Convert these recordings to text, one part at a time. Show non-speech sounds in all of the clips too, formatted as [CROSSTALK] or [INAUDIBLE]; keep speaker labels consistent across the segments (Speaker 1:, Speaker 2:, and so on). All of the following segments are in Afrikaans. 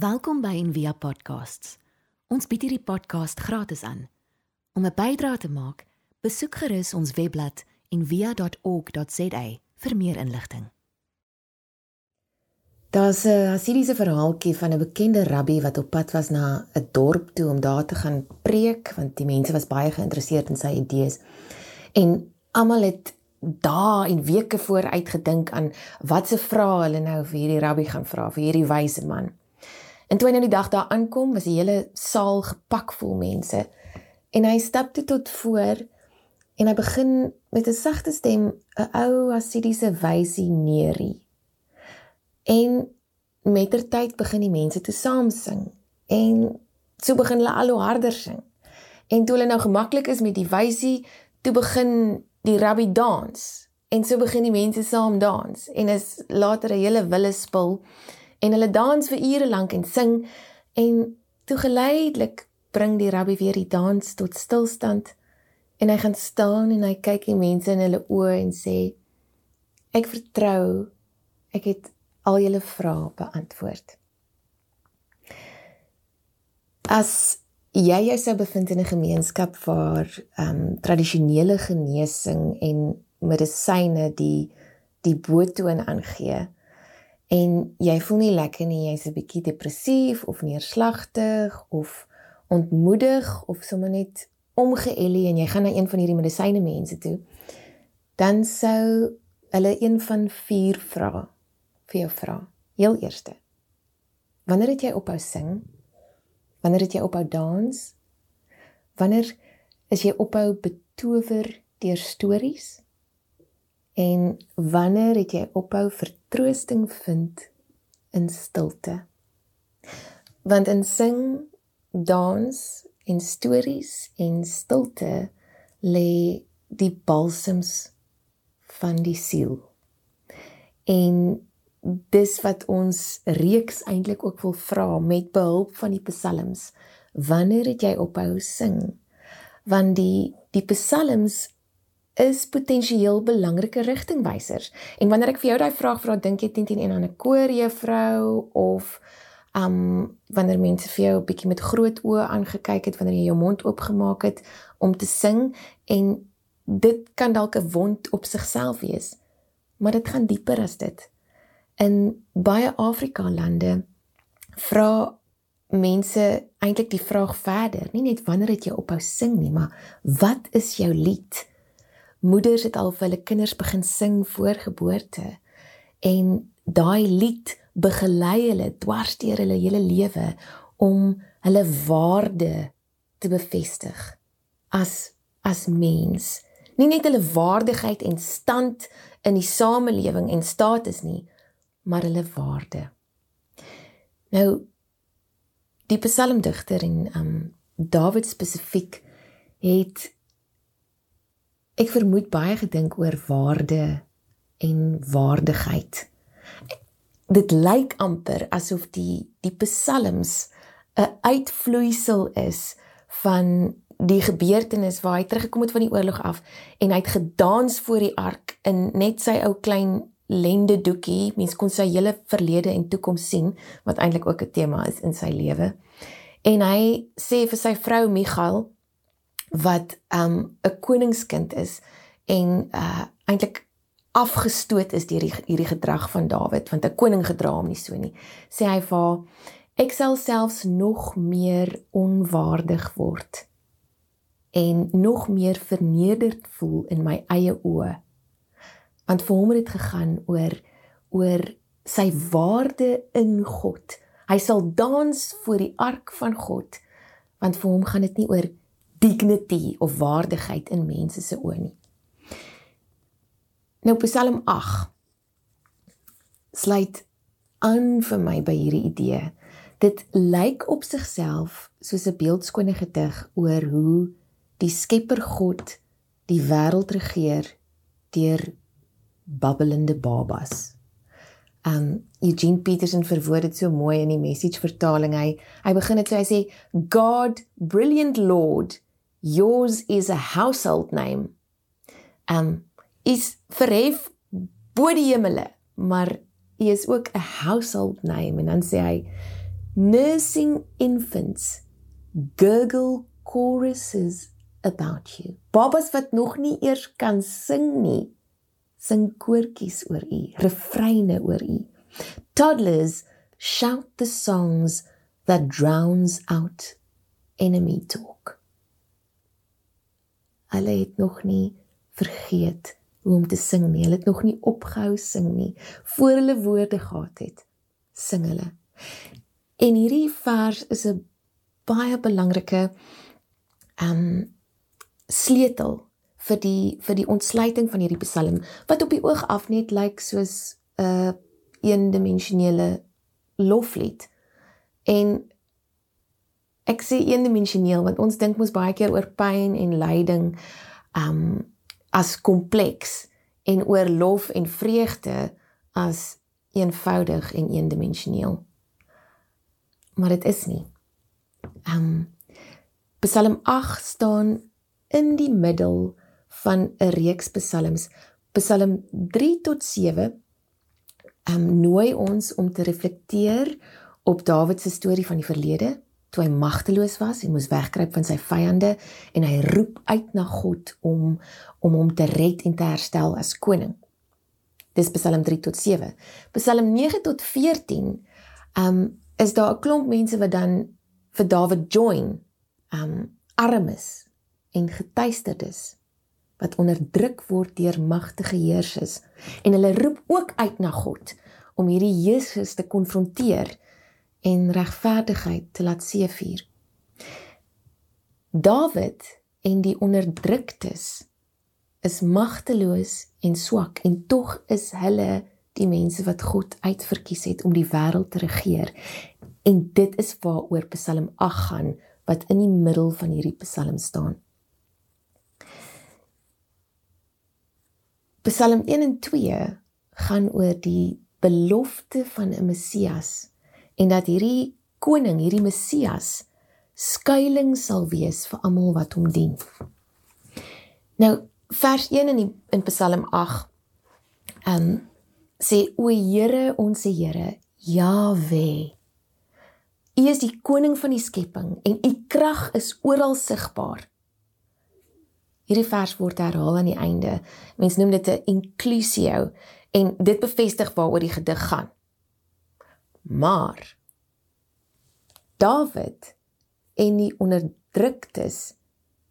Speaker 1: Welkom by Envia Podcasts. Ons bied hierdie podcast gratis aan. Om 'n bydrae te maak, besoek gerus ons webblad en via.org.za vir meer inligting.
Speaker 2: Daar's 'n Hassidiese verhaaltjie van 'n bekende rabbi wat op pad was na 'n dorp toe om daar te gaan preek want die mense was baie geïnteresseerd in sy idees. En almal het dae en weke vooruit gedink aan watse vrae hulle nou vir hierdie rabbi gaan vra vir hierdie wyse man. En toe hy nou die dag daar aankom, was die hele saal gepak vol mense. En hy stap toe tot voor en hy begin met 'n sagte stem 'n ou Hassidiese wysie neerie. En mettertyd begin die mense te saam sing en so begin hulle al hoe harder sing. En toe hulle nou gemaklik is met die wysie, toe begin die rabbi dans en so begin die mense saam dans en is later 'n hele wille spul en hulle dans vir ure lank en sing en toe geleidelik bring die rabbi weer die dans tot stilstand en hy gaan staan en hy kyk die mense in hulle oë en sê ek vertrou ek het al julle vrae beantwoord. As jy jy sou bevind in 'n gemeenskap waar ehm um, tradisionele genesing en medisyne die die boetoon aangee en jy voel nie lekker nie jy's 'n bietjie depressief of neerslagtig of ontmoedig of sommer net omgeëlie en jy gaan na een van hierdie medisyne mense toe, dan sou hulle een van vier vrae vir jou vra. Heel eerste. Wanneer het jy ophou sing? Wanneer het jy ophou dans? Wanneer is jy ophou betower deur stories? En wanneer het jy ophou vertroosting vind in stilte? Want in sing, dans en stories en stilte lê die balsams van die siel. En dis wat ons reeks eintlik ook wil vra met behulp van die psalms. Wanneer het jy ophou sing? Want die die psalms is potensieel belangrike rigtingwysers. En wanneer ek vir jou daai vraag vra, dink jy teen teen aan 'n koorjuffrou of um wanneer mense vir jou 'n bietjie met groot oë aangekyk het wanneer jy jou mond oopgemaak het om te sing en dit kan dalk 'n wond op sigself wees maar dit gaan dieper as dit in baie Afrika lande vra mense eintlik die vraag verder nie net wanneer het jy ophou sing nie maar wat is jou lied moeders het al vir hulle kinders begin sing voor geboorte en daai lied begelei hulle dwars deur hulle hele lewe om hulle waarde te bevestig as as mens. Nie net hulle waardigheid en stand in die samelewing en status nie, maar hulle waarde. Nou die psalmdigter en um Dawid spesifiek het ek vermoed baie gedink oor waarde en waardigheid. Dit lyk amper asof die die psalms 'n uitvloeisel is van die gebeurtenis waar hy teruggekom het van die oorlog af en hy het gedans voor die ark in net sy ou klein lende doekie. Mens kon sy hele verlede en toekoms sien wat eintlik ook 'n tema is in sy lewe. En hy sê vir sy vrou Michal wat um 'n koningskind is en uh eintlik afgestoot is deur hierdie gedrag van Dawid want 'n koning gedra hom nie so nie sê hy vir haar ek sal selfs nog meer onwaardig word en nog meer vernederd voel in my eie oë. Want vir hom het dit gegaan oor oor sy waarde in God. Hy sal dans voor die ark van God want vir hom gaan dit nie oor dignity of waardigheid in mense se oë nie Nou Psalm 8 sluit aan vir my by hierdie idee. Dit lyk op sigself soos 'n beeldskone gedig oor hoe die Skepper God die wêreld regeer deur babbelende babas. Um Eugene Peterson verwoord dit so mooi in die message vertaling. Hy hy begin dit so hy sê God brilliant lord yours is a household name. Um is verhef bo die hemele, maar hy is ook 'n household name en dan sê hy nursing infants gurgle choruses about you. Babas wat nog nie eers kan sing nie, sing koortjies oor u, refreine oor u. Toddlers shout the songs that drowns out enemy talk. Hulle het nog nie vergeet hoe om te sing nie. Hulle het nog nie opgehou sing nie. Voor hulle woorde gehad het, sing hulle. En hierdie vers is 'n baie belangrike um sleutel vir die vir die ontsluiting van hierdie Psalm wat op die oog af net lyk soos 'n uh, eendimensionele loflied. En ek sê eendimensioneel want ons dink mos baie keer oor pyn en lyding um as kompleks en oor lof en vreugde as eenvoudig en eendimensioneel maar dit is nie. Um Psalm 8 staan in die middel van 'n reeks psalms. Psalm 3 tot 7 um nooi ons om te reflekteer op Dawid se storie van die verlede toe hy magteloos was en moes wegkruip van sy vyande en hy roep uit na God om om hom te red en te herstel as koning. Dis Psalm 3 tot 7. Psalm 9 tot 14 um is daar 'n klomp mense wat dan vir Dawid join, um armes en getuisterdes wat onderdruk word deur magtige heersers en hulle roep ook uit na God om hierdie heersers te konfronteer en regverdigheid te laat seëvier. Dawid en die onderdruktes is magteloos en swak en tog is hulle die mense wat God uitverkies het om die wêreld te regeer. En dit is waaroor Psalm 8 gaan wat in die middel van hierdie Psalm staan. Psalm 1 en 2 gaan oor die belofte van 'n Messias en dat hierdie koning, hierdie Messias skuilings sal wees vir almal wat hom dien. Nou vers 1 in die, in Psalm 8 ehm um, sê o Here ons Here Jahwe U is die koning van die skepping en u krag is oral sigbaar. Hierdie vers word herhaal aan die einde. Mens noem dit 'n inclusio en dit bevestig waaroor die gedig gaan. Maar Dawid en die onderdruktes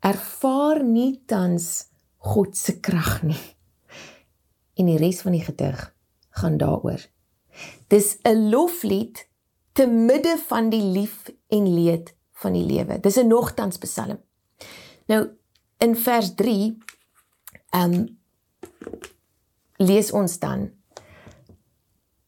Speaker 2: ervaar nie tans God se krag nie. En die res van die gedig gaan daaroor. Dis 'n loflied te midde van die lief en leed van die lewe. Dis 'n nogtans Psalm. Nou in vers 3 ehm um, lees ons dan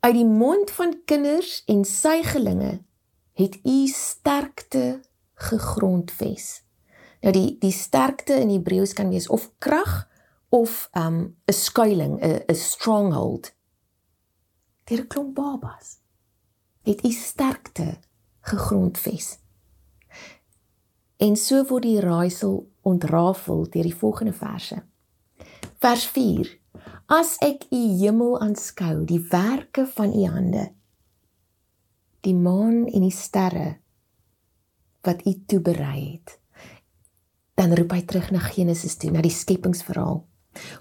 Speaker 2: uit die mond van kinders en suigelinge het u sterkte gegrondves. Nou die die sterkte in Hebreëus kan wees of krag of ehm, 'n um, skuilings, 'n 'n stronghold deur 'n klomp babas het u sterkte gegrondves. En so word die raaisel ontrafel deur die volgende verse. Vers 4: As ek u hemel aanskou, die werke van u hande, die maan en die sterre wat u toeberei het, dan roep hy terug na Genesis toe, na die skepingsverhaal.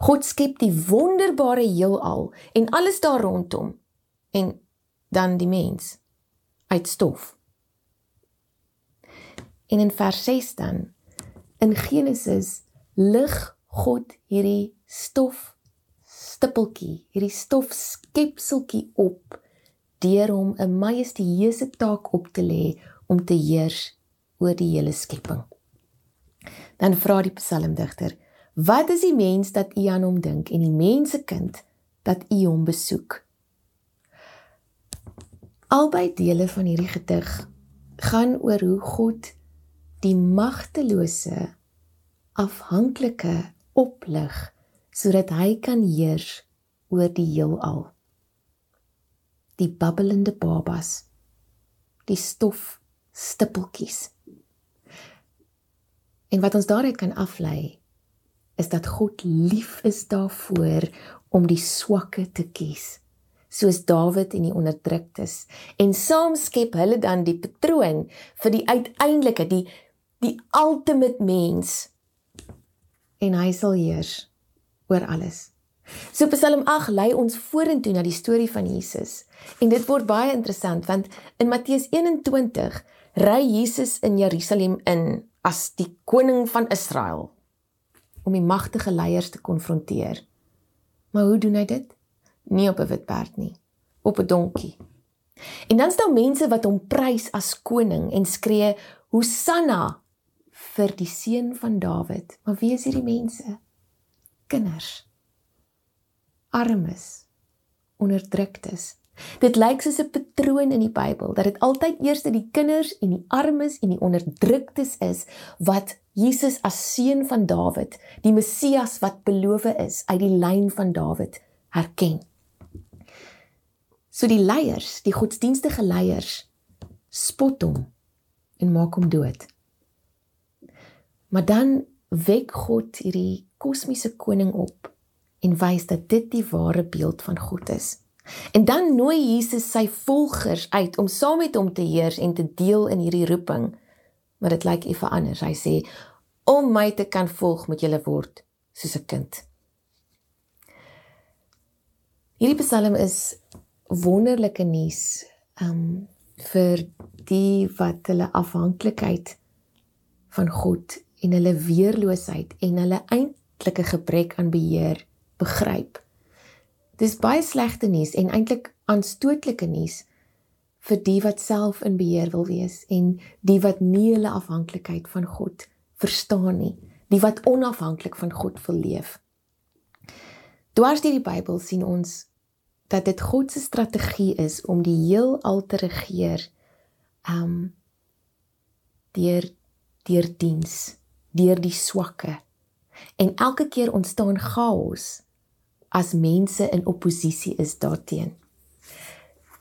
Speaker 2: God skep die wonderbare heelal en alles daar rondom en dan die mens uit stof. En in vers 6 dan in Genesis lig God hierdie stof stippeltjie, hierdie stof skepseltjie op deur hom 'n majestueuse taak op te lê om te heers oor die hele skepping. Dan vra die psalmdigter: "Wat is die mens dat u aan hom dink en die mensekind dat u hom besoek?" Albei dele van hierdie gedig gaan oor hoe God die magtelose afhanklike oplig sodat hy kan heers oor die heelal. Die babbelende babas, die stof stippeltjies. En wat ons daaruit kan aflei is dat God lief is daarvoor om die swakke te kies soos Dawid en die onderdruktes en saam skep hulle dan die patroon vir die uiteindelike die die ultimate mens en hy sal heers oor alles. So Psalm 8 lei ons vorentoe na die storie van Jesus. En dit word baie interessant want in Matteus 21 ry Jesus in Jerusalem in as die koning van Israel om die magtige leiers te konfronteer. Maar hoe doen hy dit? Nie op 'n wit perd nie, op 'n donkie. En dan staan mense wat hom prys as koning en skree Hosanna vir die seun van Dawid. Maar wie is hierdie mense? Kinders. Armes. Onderdruktes. Dit lyk soos 'n patroon in die Bybel dat dit altyd eers die kinders en die armes en die onderdruktes is wat Jesus as seun van Dawid, die Messias wat beloof is uit die lyn van Dawid, herken. So die leiers, die godsdienstige leiers spot hom en maak hom dood. Maar dan wek God hierdie kosmiese koning op en wys dat dit die ware beeld van God is. En dan nooi Jesus sy volgers uit om saam met hom te heers en te deel in hierdie roeping. Maar dit lyk effe anders. Hy sê om my te kan volg moet jy word soos 'n kind. Hierdie Psalm is wonderlike nuus um vir die wat hulle afhanklikheid van God en hulle weerloosheid en hulle eintlike gebrek aan beheer begryp. Dis baie slegte nuus en eintlik aanstootlike nuus vir die wat self in beheer wil wees en die wat nie hulle afhanklikheid van God verstaan nie, die wat onafhanklik van God wil leef. Dwars deur die Bybel sien ons dat dit God se strategie is om die heelal te regeer um deur deur diens, deur die swakke. En elke keer ontstaan chaos as mense in oppositie is daarteen.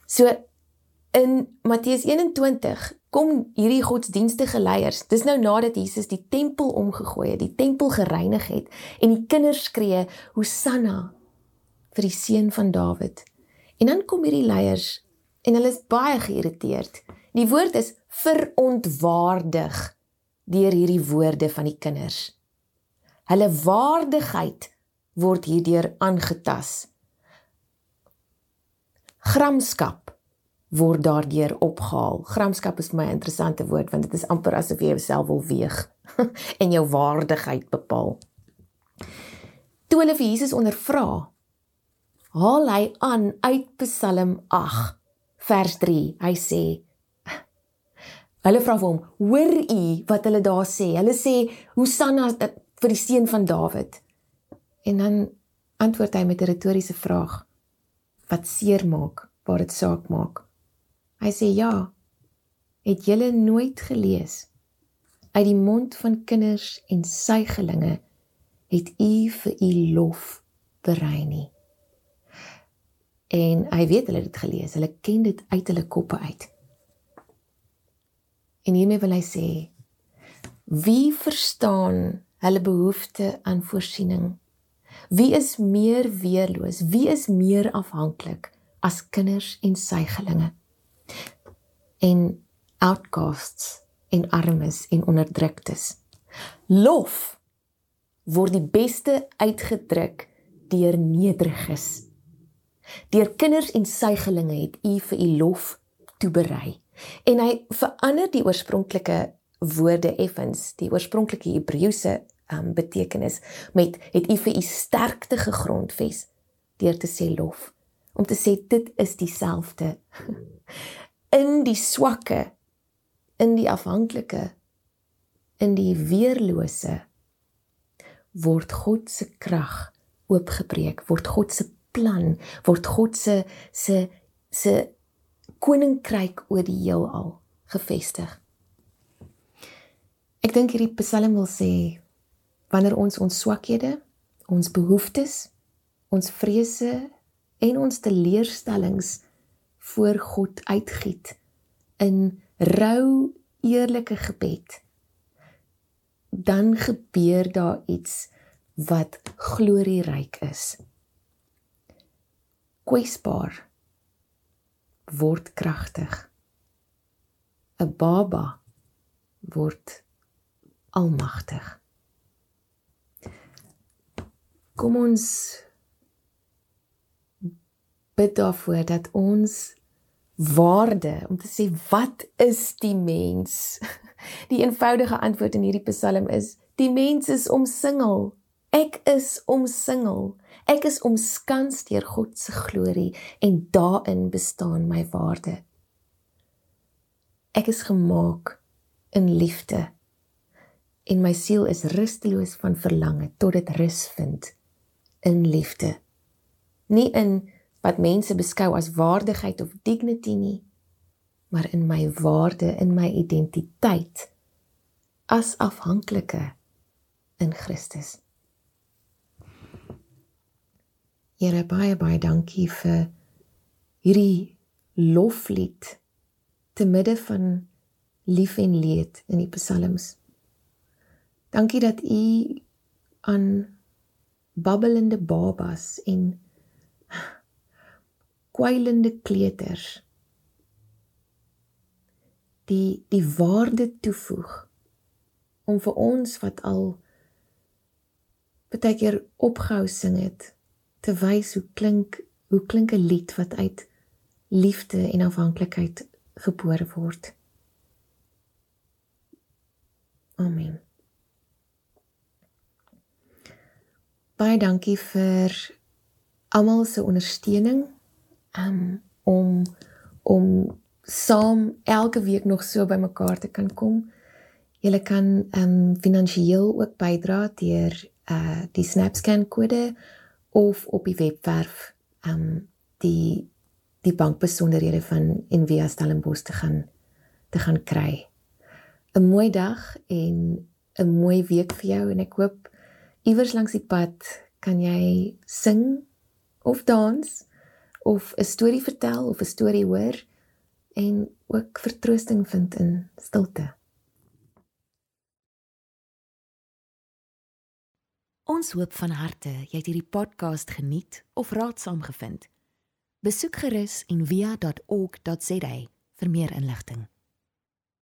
Speaker 2: So in Matteus 21 kom hierdie godsdienstige leiers. Dis nou nadat Jesus die tempel omgegooi het, die tempel gereinig het en die kinders skree Hosanna vir die seun van Dawid. En dan kom hierdie leiers en hulle is baie geïrriteerd. Die woord is verontwaardig deur hierdie woorde van die kinders. Hulle waardigheid word hierdeur aangetas. Gramskap word daardeur opgehaal. Gramskap is vir my 'n interessante woord want dit is amper asof jy jouself wil weeg [LAUGHS] en jou waardigheid bepaal. Toe hulle vir Jesus ondervra, haal hy aan uit Psalm 8 vers 3. Hy sê Hulle vra vir hom: "Hoor u wat hulle daar sê? Hulle sê Hosanna vir die seun van Dawid." En dan antwoord hy met 'n retoriese vraag wat seer maak waar dit saak maak. Hy sê ja. Het julle nooit gelees uit die mond van kinders en suigelinge het u vir u lof berei nie. En hy weet hulle het dit gelees. Hulle ken dit uit hulle koppe uit. En hiermee wil hy sê wie verstaan hulle behoefte aan voorsiening Wie is meer weerloos? Wie is meer afhanklik as kinders en suigelinge? En outcasts en armes en onderdruktes. Lof word die beste uitgedruk deur nederiges. Deur kinders en suigelinge het u vir u lof toeberei. En hy verander die oorspronklike woorde effens, die oorspronklike Hebreëse um, betekenis met het u vir u sterkte gegrondves deur te sê lof. Om te sê dit is dieselfde [LAUGHS] in die swakke in die afhanklike in die weerlose word God se krag oopgebreek word God se plan word God se se se koninkryk oor die heelal gevestig. Ek dink hierdie psalm wil sê wanneer ons ons swakhede, ons behoeftes, ons vrese en ons teleurstellings voor God uitgiet in rou eerlike gebed dan gebeur daar iets wat glorieryk is kwesbaar word kragtig. 'n Baba word almagtig. Kom ons bid daarvoor dat ons waarde om te sê wat is die mens? [LAUGHS] Die eenvoudige antwoord in hierdie Psalm is die mens is omsingel. Ek is omsingel. Ek is omskans deur God se glorie en daarin bestaan my waarde. Ek is gemaak in liefde en my siel is rusteloos van verlange tot dit rus vind in liefde. Nie in wat mense beskou as waardigheid of dignity nie, maar in my waarde, in my identiteit as afhanklike in Christus. Here baie baie dankie vir hierdie loflied te midde van lief en leed in die psalms. Dankie dat u aan babbelende babas en kwylende kleuters die die waarde toevoeg om vir ons wat al baie keer opgehou sing het te wys hoe klink hoe klink 'n lied wat uit liefde en afhanklikheid gebore word. Amen. Baie dankie vir almal se ondersteuning um, om om saam elke week nog so bymekaar te kan kom. Jy kan ehm um, finansiëel ook bydra deur uh die SnapScan kode of op die webwerf um die die bankbesonderhede van Envia Stellenbosch te gaan te gaan kry. 'n Mooi dag en 'n mooi week vir jou en ek hoop iewers langs die pad kan jy sing of dans of 'n storie vertel of 'n storie hoor en ook vertroosting vind in stilte.
Speaker 1: Ons hoop van harte jy het hierdie podcast geniet of raadsaam gevind. Besoek gerus en via.ok.za vir meer inligting.